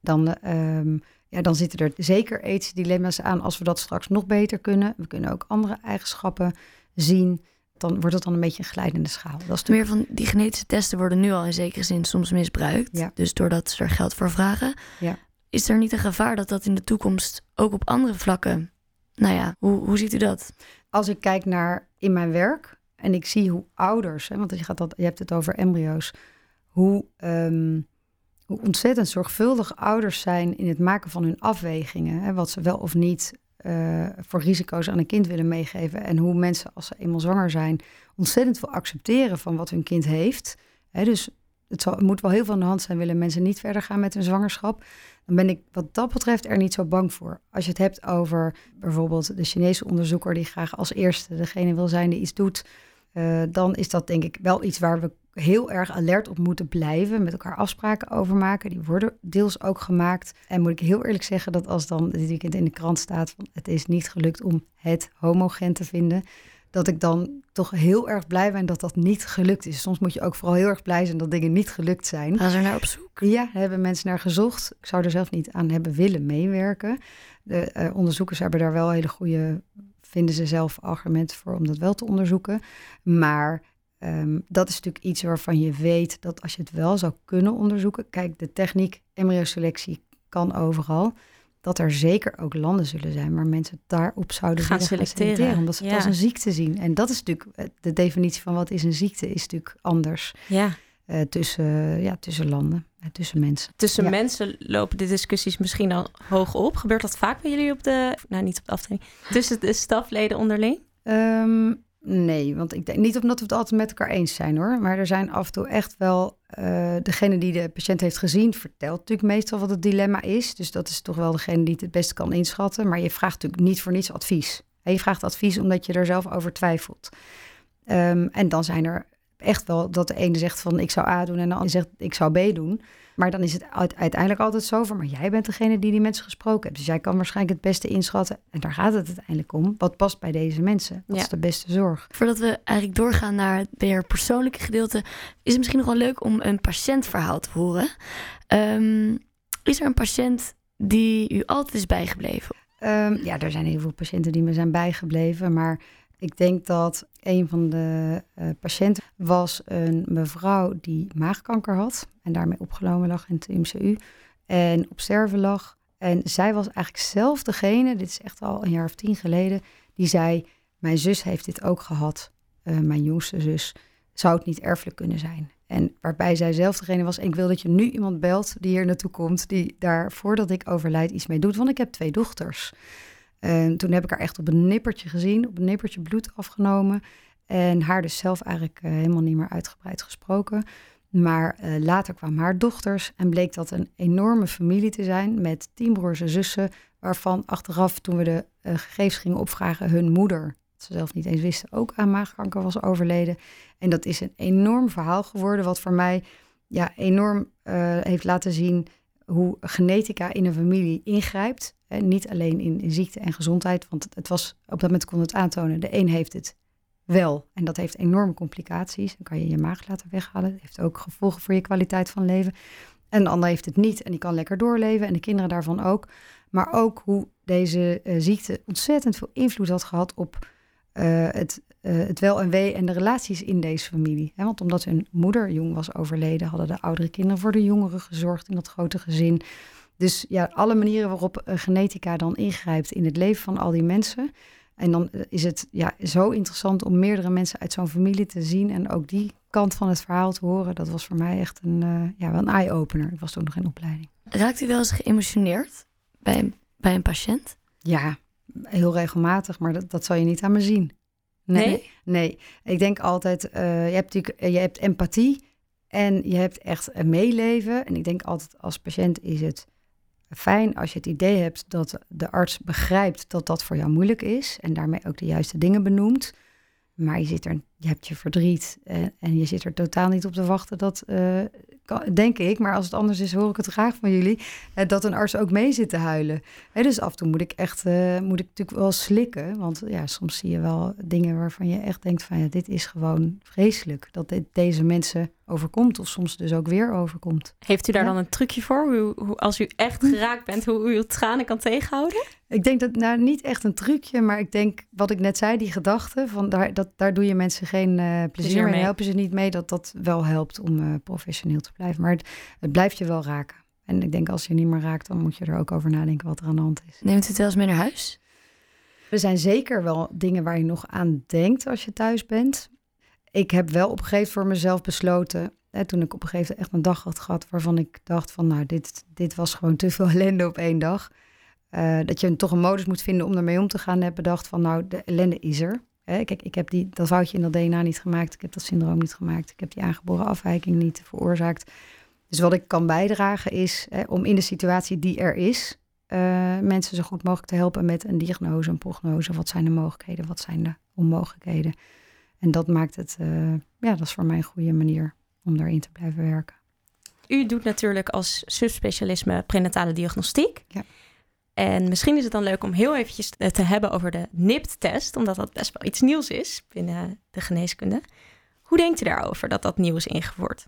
dan, ehm, ja, dan zitten er zeker ethische dilemma's aan als we dat straks nog beter kunnen. We kunnen ook andere eigenschappen zien. Dan wordt het dan een beetje een glijdende schaal. Dat is Meer van die genetische testen worden nu al in zekere zin soms misbruikt. Ja. Dus doordat ze er geld voor vragen. Ja. Is er niet een gevaar dat dat in de toekomst ook op andere vlakken... Nou ja, hoe, hoe ziet u dat? als ik kijk naar in mijn werk en ik zie hoe ouders, hè, want je, gaat dat, je hebt het over embryo's, hoe, ehm, hoe ontzettend zorgvuldig ouders zijn in het maken van hun afwegingen. Hè, wat ze wel of niet eh, voor risico's aan een kind willen meegeven. En hoe mensen, als ze eenmaal zwanger zijn, ontzettend veel accepteren van wat hun kind heeft. Hè, dus het, het moet wel heel veel aan de hand zijn, willen mensen niet verder gaan met hun zwangerschap. Dan ben ik wat dat betreft er niet zo bang voor. Als je het hebt over bijvoorbeeld de Chinese onderzoeker die graag als eerste degene wil zijn die iets doet, eh, dan is dat denk ik wel iets waar we heel erg alert op moeten blijven, met elkaar afspraken over maken. Die worden deels ook gemaakt. En moet ik heel eerlijk zeggen dat als dan dit weekend in de krant staat van het is niet gelukt om het homogen te vinden, dat ik dan toch heel erg blij ben dat dat niet gelukt is. Soms moet je ook vooral heel erg blij zijn dat dingen niet gelukt zijn. Gaan ze er naar op zoek? Ja, hebben mensen naar gezocht. Ik zou er zelf niet aan hebben willen meewerken. De eh, onderzoekers hebben daar wel hele goede, vinden ze zelf, argumenten voor om dat wel te onderzoeken. Maar ehm, dat is natuurlijk iets waarvan je weet dat als je het wel zou kunnen onderzoeken. Kijk, de techniek embryoselectie kan overal. Dat er zeker ook landen zullen zijn waar mensen daarop zouden Gaan willen selecteren, Omdat ze het ja. als een ziekte zien. En dat is natuurlijk, eh, de definitie van wat is een ziekte is natuurlijk anders Ja. eh, tussen, ja, tussen landen, en tussen mensen. Tussen Ja. mensen lopen de discussies misschien al hoog op. Gebeurt dat vaak bij jullie op de... Nou, niet op de afdeling. Tussen de stafleden onderling? Ehm, nee, want ik denk niet omdat we het altijd met elkaar eens zijn hoor. Maar er zijn af en toe echt wel. eh, degene die de patiënt heeft gezien, vertelt natuurlijk meestal wat het dilemma is. Dus dat is toch wel degene die het het beste kan inschatten. Maar je vraagt natuurlijk niet voor niets advies. En je vraagt advies omdat je er zelf over twijfelt. Ehm, en dan zijn er echt wel dat de ene zegt van ik zou A doen en de ander zegt ik zou B doen. Maar dan is het uite- uiteindelijk altijd zo van, maar jij bent degene die die mensen gesproken hebt. Dus jij kan waarschijnlijk het beste inschatten. En daar gaat het uiteindelijk om. Wat past bij deze mensen? Wat Ja. is de beste zorg? Voordat we eigenlijk doorgaan naar het meer persoonlijke gedeelte, is het misschien nog wel leuk om een patiëntverhaal te horen. Ehm, is er een patiënt die u altijd is bijgebleven? Ehm, ja, er zijn heel veel patiënten die me zijn bijgebleven. Maar ik denk dat een van de eh, patiënten was een mevrouw die maagkanker had. En daarmee opgenomen lag in het MCU. En op sterven lag. En zij was eigenlijk zelf degene, dit is echt al een jaar of tien geleden, die zei: Mijn zus heeft dit ook gehad. Eh, mijn jongste zus. Zou het niet erfelijk kunnen zijn? En waarbij zij zelf degene was. Ik wil dat je nu iemand belt die hier naartoe komt. Die daar voordat ik overlijd iets mee doet. Want ik heb twee dochters. En toen heb ik haar echt op een nippertje gezien. Op een nippertje bloed afgenomen. En haar dus zelf eigenlijk eh, helemaal niet meer uitgebreid gesproken. Maar eh, later kwamen haar dochters. En bleek dat een enorme familie te zijn. Met tien broers en zussen. Waarvan achteraf toen we de eh, gegevens gingen opvragen. Hun moeder, wat ze zelf niet eens wisten, ook aan maagkanker was overleden. En dat is een enorm verhaal geworden. Wat voor mij ja, enorm heeft laten zien hoe genetica in een familie ingrijpt. Niet alleen in, ziekte en gezondheid, want het, was op dat moment kon het aantonen. De een heeft het wel en dat heeft enorme complicaties. Dan kan je je maag laten weghalen. Heeft ook gevolgen voor je kwaliteit van leven. En de ander heeft het niet en die kan lekker doorleven en de kinderen daarvan ook. Maar ook hoe deze eh, ziekte ontzettend veel invloed had gehad op eh, het, eh, het wel en wee en de relaties in deze familie. Want omdat hun moeder jong was overleden, hadden de oudere kinderen voor de jongeren gezorgd in dat grote gezin. Dus ja, alle manieren waarop eh, genetica dan ingrijpt in het leven van al die mensen, En dan eh, is het ja, zo interessant om meerdere mensen uit zo'n familie te zien en ook die kant van het verhaal te horen. Dat was voor mij echt een, uh, ja, wel een eye-opener. Ik was toen nog in opleiding. Raakt u wel eens geëmotioneerd bij een, bij een patiënt? Ja, heel regelmatig, maar dat, dat zal je niet aan me zien. Nee? Nee, nee. ik denk altijd, uh, je hebt je hebt empathie en je hebt echt een meeleven. En ik denk altijd als patiënt is het fijn als je het idee hebt dat de arts begrijpt dat dat voor jou moeilijk is en daarmee ook de juiste dingen benoemt. Maar je, zit er, je hebt je verdriet en, en je zit er totaal niet op te wachten dat, uh, denk ik, maar als het anders is, hoor ik het graag van jullie, uh, dat een arts ook mee zit te huilen. Hè, dus af en toe moet ik echt, uh, moet ik natuurlijk wel slikken, want ja, soms zie je wel dingen waarvan je echt denkt van ja, dit is gewoon vreselijk, dat dit, deze mensen overkomt of soms dus ook weer overkomt. Heeft u daar dan een trucje voor, hoe, hoe, als u echt (laughs) geraakt bent, hoe u uw tranen kan tegenhouden? Ik denk dat, nou niet echt een trucje, maar ik denk wat ik net zei, die gedachte, van daar, dat, daar doe je mensen geen uh, plezier mee en helpen ze niet mee, dat dat wel helpt om uh, professioneel te blijven. Maar het, het, blijft je wel raken. En ik denk als je niet meer raakt, dan moet je er ook over nadenken wat er aan de hand is. Neemt u het wel eens mee naar huis? Er zijn zeker wel dingen waar je nog aan denkt als je thuis bent. Ik heb wel op een gegeven moment voor mezelf besloten, hè, toen ik op een gegeven moment echt een dag had gehad waarvan ik dacht van nou, dit, dit was gewoon te veel (laughs) ellende op één dag uh, dat je toch een modus moet vinden om ermee om te gaan. heb bedacht van nou, de ellende is er. Hè, kijk, ik heb die, dat foutje in dat DNA niet gemaakt. Ik heb dat syndroom niet gemaakt. Ik heb die aangeboren afwijking niet veroorzaakt. Dus wat ik kan bijdragen is hè, om in de situatie die er is, uh, mensen zo goed mogelijk te helpen met een diagnose, een prognose. Wat zijn de mogelijkheden, wat zijn de onmogelijkheden? En dat maakt het, uh, ja, dat is voor mij een goede manier om daarin te blijven werken. U doet natuurlijk als subspecialisme prenatale diagnostiek. Ja. En misschien is het dan leuk om heel eventjes te hebben over de NIPT-test, omdat dat best wel iets nieuws is binnen de geneeskunde. Hoe denkt u daarover dat dat nieuw is ingevoerd?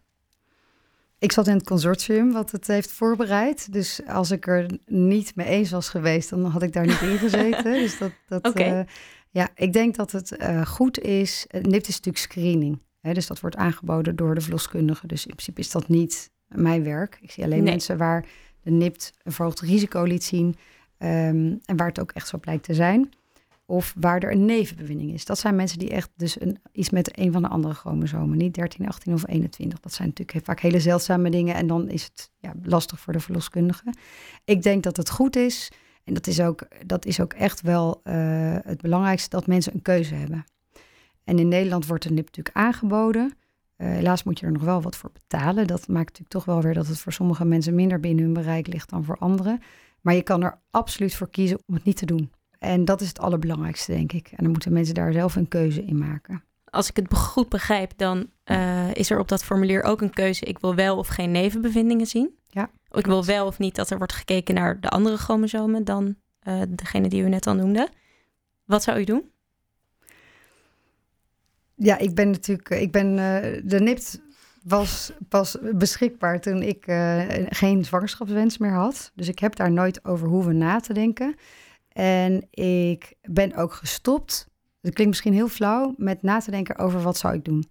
Ik zat in het consortium wat het heeft voorbereid. Dus als ik er niet mee eens was geweest, dan had ik daar niet in gezeten. dus dat, dat (laughs) okay. uh, ja, ik denk dat het uh, goed is. NIPT is natuurlijk screening. Hè, dus dat wordt aangeboden door de verloskundige. Dus in principe is dat niet mijn werk. Ik zie alleen Nee. mensen waar de NIPT een verhoogd risico liet zien. Ehm, en waar het ook echt zo blijkt te zijn. Of waar er een nevenbewinning is. Dat zijn mensen die echt dus een, iets met een van de andere chromosomen. Niet 13, 18 of 21. Dat zijn natuurlijk vaak hele zeldzame dingen. En dan is het ja, lastig voor de verloskundige. Ik denk dat het goed is. En dat is ook, dat is ook echt wel eh, het belangrijkste. Dat mensen een keuze hebben. En in Nederland wordt de NIP natuurlijk aangeboden. Eh, helaas moet je er nog wel wat voor betalen. Dat maakt natuurlijk toch wel weer dat het voor sommige mensen minder binnen hun bereik ligt dan voor anderen. Maar je kan er absoluut voor kiezen om het niet te doen. En dat is het allerbelangrijkste, denk ik. En dan moeten mensen daar zelf een keuze in maken. Als ik het goed begrijp, dan uh, is er op dat formulier ook een keuze. Ik wil wel of geen nevenbevindingen zien. Ja, ik wil wel of niet dat er wordt gekeken naar de andere chromosomen dan uh, degene die u net al noemde. Wat zou u doen? Ja, ik ben natuurlijk, ik ben, uh, de NIPT was pas beschikbaar toen ik uh, geen zwangerschapswens meer had. Dus ik heb daar nooit over hoeven na te denken. En ik ben ook gestopt, dat klinkt misschien heel flauw, met na te denken over wat zou ik doen.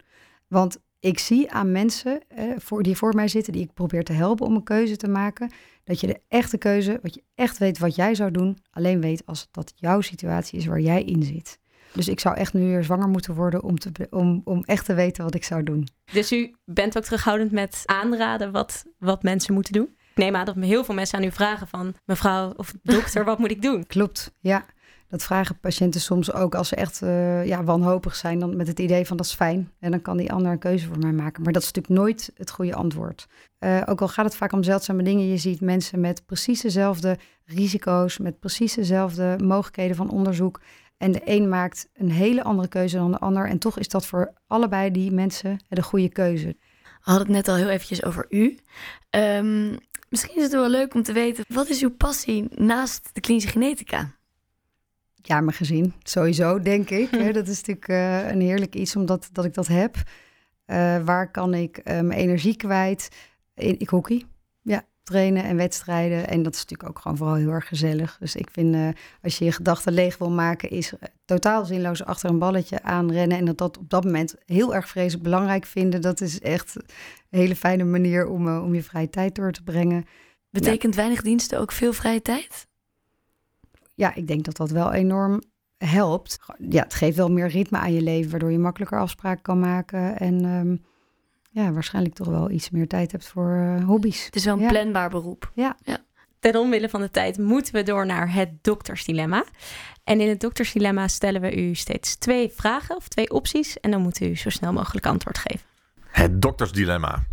Want ik zie aan mensen eh, voor, die voor mij zitten, die ik probeer te helpen om een keuze te maken, dat je de echte keuze, wat je echt weet wat jij zou doen, alleen weet als dat jouw situatie is waar jij in zit. Dus ik zou echt nu weer zwanger moeten worden om, te, om, om echt te weten wat ik zou doen. Dus u bent ook terughoudend met aanraden wat, wat mensen moeten doen? Ik neem aan dat heel veel mensen aan u vragen van... mevrouw of dokter, wat moet ik doen? (laughs) Klopt, ja. Dat vragen patiënten soms ook als ze echt uh, ja, wanhopig zijn... dan met het idee van dat is fijn en dan kan die ander een keuze voor mij maken. Maar dat is natuurlijk nooit het goede antwoord. Uh, ook al gaat het vaak om zeldzame dingen... je ziet mensen met precies dezelfde risico's... met precies dezelfde mogelijkheden van onderzoek... En de een maakt een hele andere keuze dan de ander. En toch is dat voor allebei die mensen de goede keuze. We hadden het net al heel eventjes over u. Um, misschien is het wel leuk om te weten, wat is uw passie naast de klinische genetica? Ja, mijn gezin. Sowieso, denk ik. (laughs) dat is natuurlijk uh, een heerlijk iets omdat dat ik dat heb. Uh, waar kan ik uh, mijn energie kwijt? Ik hockey. Ja, trainen en wedstrijden. En dat is natuurlijk ook gewoon vooral heel erg gezellig. Dus ik vind, uh, als je je gedachten leeg wil maken, is totaal zinloos achter een balletje aanrennen. En dat dat op dat moment heel erg vreselijk belangrijk vinden. Dat is echt een hele fijne manier om, uh, om je vrije tijd door te brengen. Betekent ja. weinig diensten ook veel vrije tijd? Ja, ik denk dat dat wel enorm helpt. Ja, het geeft wel meer ritme aan je leven, waardoor je makkelijker afspraken kan maken. En ehm, ja, waarschijnlijk toch wel iets meer tijd hebt voor eh, hobby's. Het is wel een Ja. planbaar beroep. Ten omwille van de tijd moeten we door naar het doktersdilemma. En in het doktersdilemma stellen we u steeds twee vragen of twee opties. En dan moet u zo snel mogelijk antwoord geven. Het doktersdilemma.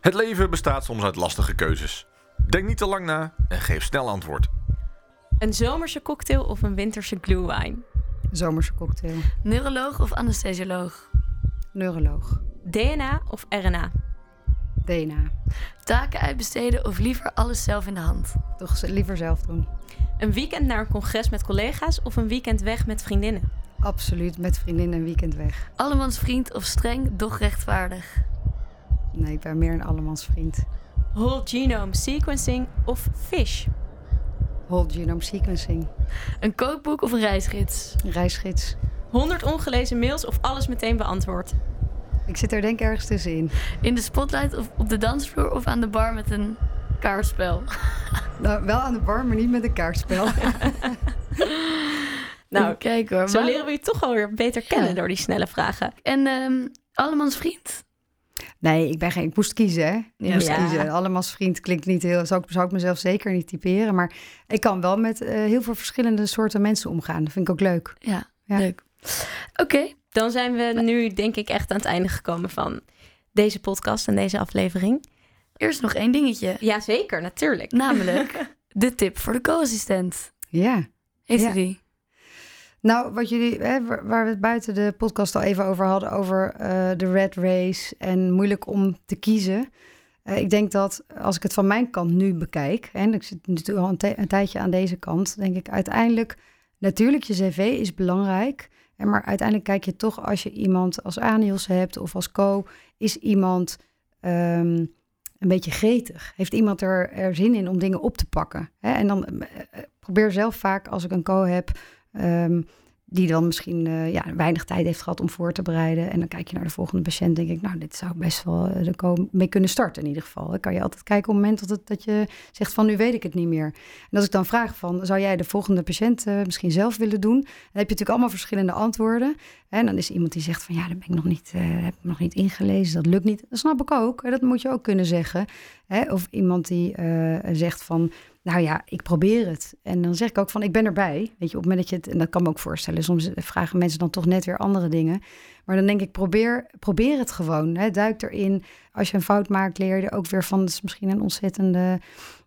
Het leven bestaat soms uit lastige keuzes. Denk niet te lang na en geef snel antwoord. Een zomerse cocktail of een winterse glühwein? Zomerse cocktail. Neuroloog of anesthesioloog? Neuroloog. DNA of RNA? DNA. Taken uitbesteden of liever alles zelf in de hand? Toch liever zelf doen. Een weekend naar een congres met collega's of een weekend weg met vriendinnen? Absoluut, met vriendinnen een weekend weg. Allemans vriend of streng, doch rechtvaardig? Nee, ik ben meer een allemans vriend. Whole genome sequencing of FISH? Whole genome sequencing. Een kookboek of een reisgids? Reisgids. 100 ongelezen mails of alles meteen beantwoord? Ik zit er denk ik ergens tussenin. In de spotlight of op de dansvloer of aan de bar met een kaartspel? (laughs) Nou, wel aan de bar, maar niet met een kaartspel. (laughs) Nou, kijk hoor. zo maar- leren we je toch alweer beter kennen Ja. door die snelle vragen. En ehm Allemans vriend? Nee, ik, ben geen, ik moest kiezen, hè? Ik Ja. moest Ja. kiezen. Allemans vriend klinkt niet heel... Zou ik, zou ik mezelf zeker niet typeren. Maar ik kan wel met eh, heel veel verschillende soorten mensen omgaan. Dat vind ik ook leuk. Ja, Ja. leuk. Oké, Dan zijn we nu denk ik echt aan het einde gekomen van deze podcast en deze aflevering. eerst nog één dingetje. Jazeker, natuurlijk. Namelijk (laughs) de tip voor de co-assistent. Ja. Heeft Ja. die? Nou, wat jullie, hè, waar we het buiten de podcast al even over hadden, over eh, de red race en moeilijk om te kiezen. Eh, ik denk dat als ik het van mijn kant nu bekijk, en ik zit natuurlijk al een, een tijdje aan deze kant, denk ik uiteindelijk, natuurlijk je cv is belangrijk. Maar uiteindelijk kijk je toch als je iemand als Aniels hebt of als co, is iemand ehm, een beetje gretig? Heeft iemand er, er zin in om dingen op te pakken? Hè? En dan eh, eh, probeer zelf vaak als ik een co heb, ehm, die dan misschien eh, ja, weinig tijd heeft gehad om voor te bereiden. En dan kijk je naar de volgende patiënt, denk ik, nou, dit zou best wel eh, mee kunnen starten in ieder geval. Dan kan je altijd kijken op het moment dat, het, dat je zegt van, nu weet ik het niet meer. En als ik dan vraag van, zou jij de volgende patiënt eh, misschien zelf willen doen? Dan heb je natuurlijk allemaal verschillende antwoorden. En dan is iemand die zegt van, ja, dat ben ik nog niet, heb ik nog niet ingelezen, dat lukt niet. Dat snap ik ook, dat moet je ook kunnen zeggen. Hè? Of iemand die zegt van, nou ja, ik probeer het. En dan zeg ik ook van, ik ben erbij. Weet je, op het moment dat je het, en dat kan me ook voorstellen, soms vragen mensen dan toch net weer andere dingen. Maar dan denk ik, probeer, probeer het gewoon. Hè? Duik erin. Als je een fout maakt, leer je er ook weer van. Dat is misschien een ontzettende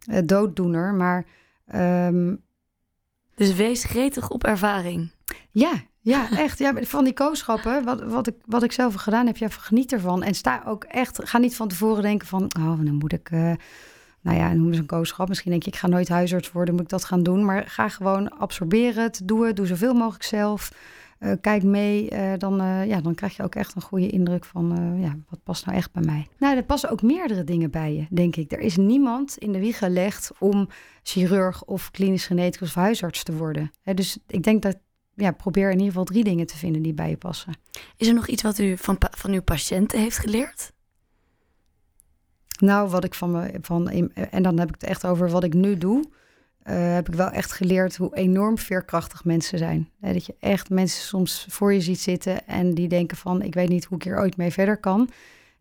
eh, dooddoener. Maar ehm, Dus wees gretig op ervaring. ja, ja, (laughs) echt. Ja, van die kooschappen, wat, wat, ik, wat ik zelf heb gedaan heb, ja, geniet ervan. En sta ook echt, ga niet van tevoren denken van, oh, dan moet ik, eh, nou ja, noem eens een kooschap. Misschien denk je, ik ga nooit huisarts worden, moet ik dat gaan doen. Maar ga gewoon, absorbeer het, doe het, doe zoveel mogelijk zelf. Eh, kijk mee, eh, dan, eh, ja, dan krijg je ook echt een goede indruk van, ja, wat past nou echt bij mij? Nou, er passen ook meerdere dingen bij je, denk ik. Er is niemand in de wieg gelegd om chirurg of klinisch geneticus of huisarts te worden. Dus ik denk dat ja, probeer in ieder geval drie dingen te vinden die bij je passen. Is er nog iets wat u van, van uw patiënten heeft geleerd? Nou, wat ik van me van en dan heb ik het echt over wat ik nu doe, eh, heb ik wel echt geleerd hoe enorm veerkrachtig mensen zijn. Hè, dat je echt mensen soms voor je ziet zitten en die denken van, ik weet niet hoe ik hier ooit mee verder kan.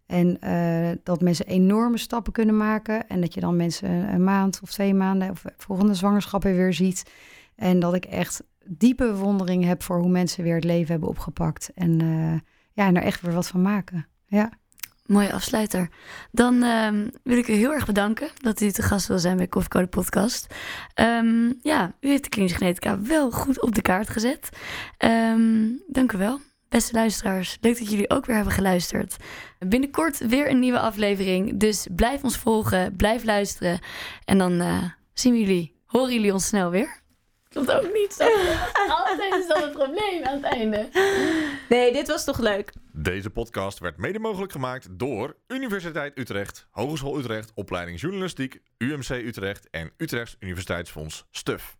En eh, dat mensen enorme stappen kunnen maken en dat je dan mensen een maand of twee maanden of volgende zwangerschappen weer ziet. En dat ik echt diepe bewondering heb voor hoe mensen weer het leven hebben opgepakt. En eh, ja, en er echt weer wat van maken. Ja. Mooie afsluiter. Dan ehm, wil ik u heel erg bedanken dat u te gast wil zijn bij Koffiecode Podcast. Ehm, ja, u heeft de klinische genetica wel goed op de kaart gezet. Ehm, dank u wel. Beste luisteraars, leuk dat jullie ook weer hebben geluisterd. Binnenkort weer een nieuwe aflevering. Dus blijf ons volgen, blijf luisteren. En dan eh, zien we jullie, horen jullie ons snel weer. Klopt ook niet zo. Altijd is dat het probleem aan het einde. Nee, dit was toch leuk? Deze podcast werd mede mogelijk gemaakt door Universiteit Utrecht, Hogeschool Utrecht, Opleiding Journalistiek, UMC Utrecht en Utrechts Universiteitsfonds STUF.